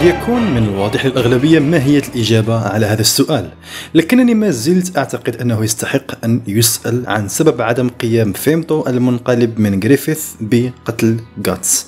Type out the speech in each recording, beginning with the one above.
قد يكون من الواضح للأغلبية ماهية الإجابة على هذا السؤال. لكنني ما زلت أعتقد أنه يستحق أن يسأل عن سبب عدم قيام فيمتو المنقلب من جريفيث بقتل غاتس.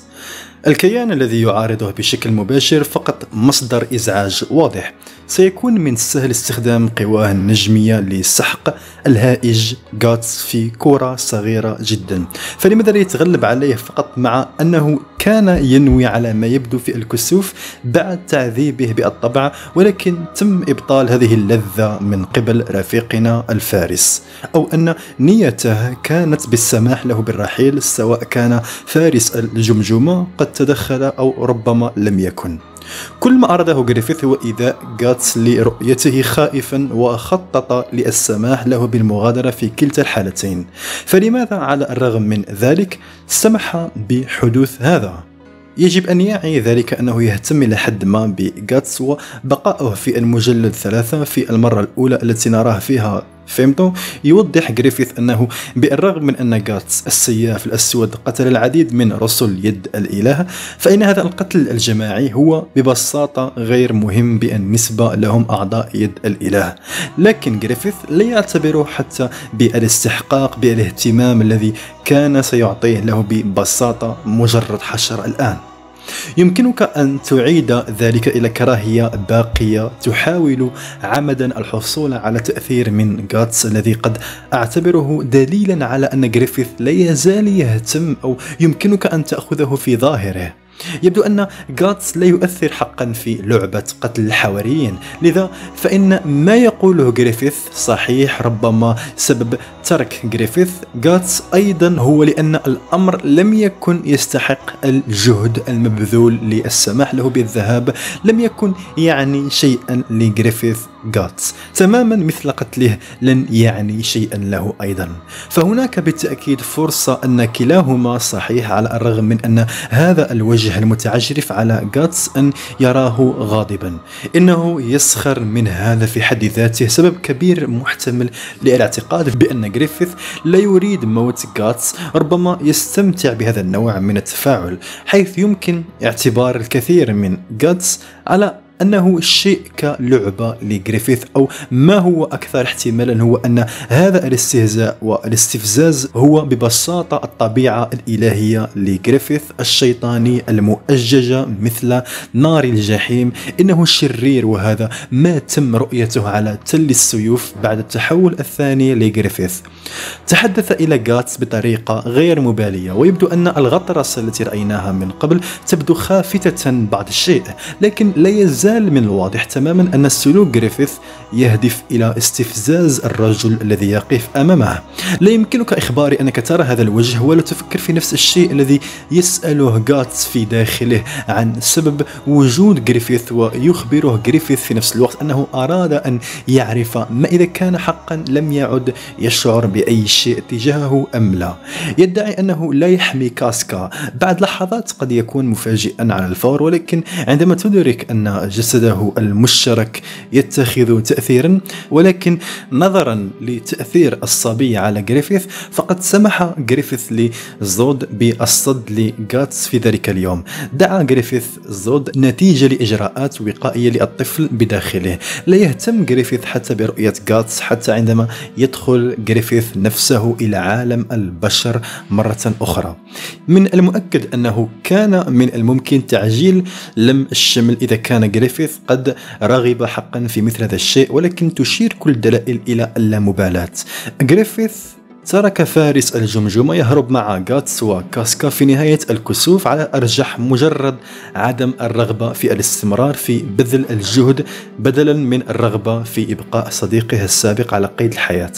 الكيان الذي يعارضه بشكل مباشر فقط مصدر إزعاج واضح. سيكون من السهل استخدام قواه النجمية لسحق الهائج غاتس في كرة صغيرة جدا. فلماذا لا يتغلب عليه فقط مع أنه كان ينوي على ما يبدو في الكسوف بعد تعذيبه بالطبع ولكن تم إبطال هذه اللذة من قبل رفيقنا الفارس. أو أن نيته كانت بالسماح له بالرحيل سواء كان فارس الجمجمة قد تدخل أو ربما لم يكن. كل ما أراده جريفيث هو إيذاء غاتس لرؤيته خائفا وخطط للسماح له بالمغادرة في كلتا الحالتين فلماذا على الرغم من ذلك سمح بحدوث هذا؟ يجب أن يعي ذلك أنه يهتم إلى حد ما بغاتس وبقائه في المجلد ثلاثة في المرة الأولى التي نراه فيها فيمتو يوضح جريفيث أنه بالرغم من أن غاتس السياف الأسود قتل العديد من رسل يد الإله فإن هذا القتل الجماعي هو ببساطة غير مهم بالنسبة لهم أعضاء يد الإله. لكن جريفيث لا يعتبر حتى بالاستحقاق بالاهتمام الذي كان سيعطيه له ببساطة مجرد حشرة الآن. يمكنك أن تعيد ذلك إلى كراهية باقية تحاول عمدا الحصول على تأثير من غاتس الذي قد أعتبره دليلا على أن جريفيث لا يزال يهتم أو يمكنك أن تأخذه في ظاهره. يبدو أن غاتس لا يؤثر حقا في لعبة قتل الحواريين. لذا فإن ما يقوله جريفيث صحيح ربما سبب ترك جريفيث. غاتس أيضا هو لأن الأمر لم يكن يستحق الجهد المبذول للسماح له بالذهاب لم يكن يعني شيئا لجريفيث غاتس تماما مثل قتله لن يعني شيئا له أيضا. فهناك بالتأكيد فرصة أن كلاهما صحيح على الرغم من أن هذا الوجه المتعجرف على غاتس أن يراه غاضبا. إنه يسخر من هذا في حد ذاته سبب كبير محتمل للاعتقاد بأن جريفيث لا يريد موت غاتس ربما يستمتع بهذا النوع من التفاعل حيث يمكن اعتبار الكثير من غاتس على أنه شيء كلعبة لجريفيث أو ما هو أكثر احتمالا هو أن هذا الاستهزاء والاستفزاز هو ببساطة الطبيعة الإلهية لجريفيث الشيطاني المؤججه مثل نار الجحيم. إنه شرير وهذا ما تم رؤيته على تل السيوف بعد التحول الثاني لجريفيث. تحدث إلى جاتس بطريقة غير مبالية ويبدو أن الغطرسه التي رأيناها من قبل تبدو خافتة بعض الشيء لكن لا يزال زال من الواضح تماما أن سلوك جريفيث يهدف إلى استفزاز الرجل الذي يقف أمامه. لا يمكنك إخباري أنك ترى هذا الوجه ولا تفكر في نفس الشيء الذي يسأله غاتس في داخله عن سبب وجود جريفيث ويخبره جريفيث في نفس الوقت أنه أراد أن يعرف ما إذا كان حقا لم يعد يشعر بأي شيء تجاهه أم لا. يدعي أنه لا يحمي كاسكا. بعد لحظات قد يكون مفاجئا على الفور ولكن عندما تدرك أن جسده المشترك يتخذ تأثيرا ولكن نظرا لتأثير الصبي على جريفيث فقد سمح جريفيث لزود بالصد لغاتس في ذلك اليوم. دعا جريفيث زود نتيجة لإجراءات وقائية للطفل بداخله. لا يهتم جريفيث حتى برؤية غاتس حتى عندما يدخل جريفيث نفسه إلى عالم البشر مرة أخرى. من المؤكد أنه كان من الممكن تعجيل لم الشمل إذا كان جريفيث جريفيث قد رغب حقا في مثل هذا الشيء ولكن تشير كل الدلائل إلى اللامبالاة جريفيث ترك فارس الجمجمة يهرب مع غاتس وكاسكا في نهاية الكسوف على أرجح مجرد عدم الرغبة في الاستمرار في بذل الجهد بدلا من الرغبة في إبقاء صديقه السابق على قيد الحياة.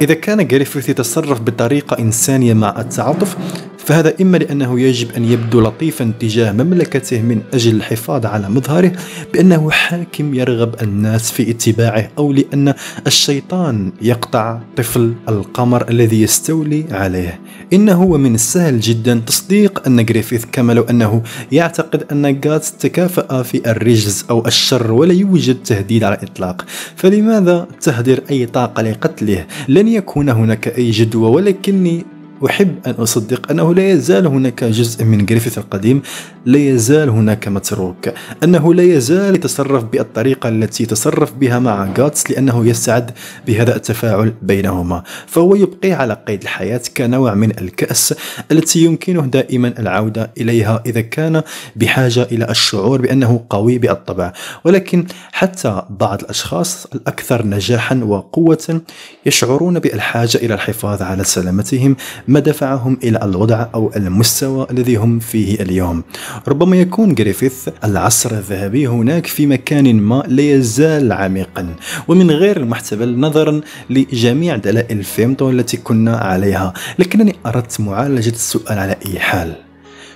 إذا كان جريفيث يتصرف بطريقة إنسانية مع التعاطف فهذا إما لأنه يجب أن يبدو لطيفا تجاه مملكته من أجل الحفاظ على مظهره بأنه حاكم يرغب الناس في اتباعه أو لأن الشيطان يقطع طفل القمر الذي يستولي عليه. إنه من السهل جدا تصديق أن جريفيث كما لو أنه يعتقد أن غاتس تكافأ في الرجز أو الشر ولا يوجد تهديد على الإطلاق. فلماذا تهدر أي طاقة لقتله؟ لن يكون هناك أي جدوى ولكني أحب أن أصدق أنه لا يزال هناك جزء من جريفيث القديم لا يزال هناك متروك. أنه لا يزال يتصرف بالطريقة التي تصرف بها مع جاتس لأنه يستعد بهذا التفاعل بينهما. فهو يبقي على قيد الحياة كنوع من الكأس التي يمكنه دائما العودة إليها إذا كان بحاجة إلى الشعور بأنه قوي بالطبع. ولكن حتى بعض الأشخاص الأكثر نجاحا وقوة يشعرون بالحاجة إلى الحفاظ على سلامتهم ما دفعهم إلى الوضع أو المستوى الذي هم فيه اليوم. ربما يكون جريفيث العصر الذهبي هناك في مكان ما لا يزال عميقا ومن غير المحتمل نظرا لجميع دلائل فيمتو التي كنا عليها. لكنني أردت معالجة السؤال على أي حال.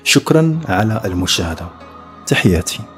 شكرا على المشاهدة. تحياتي.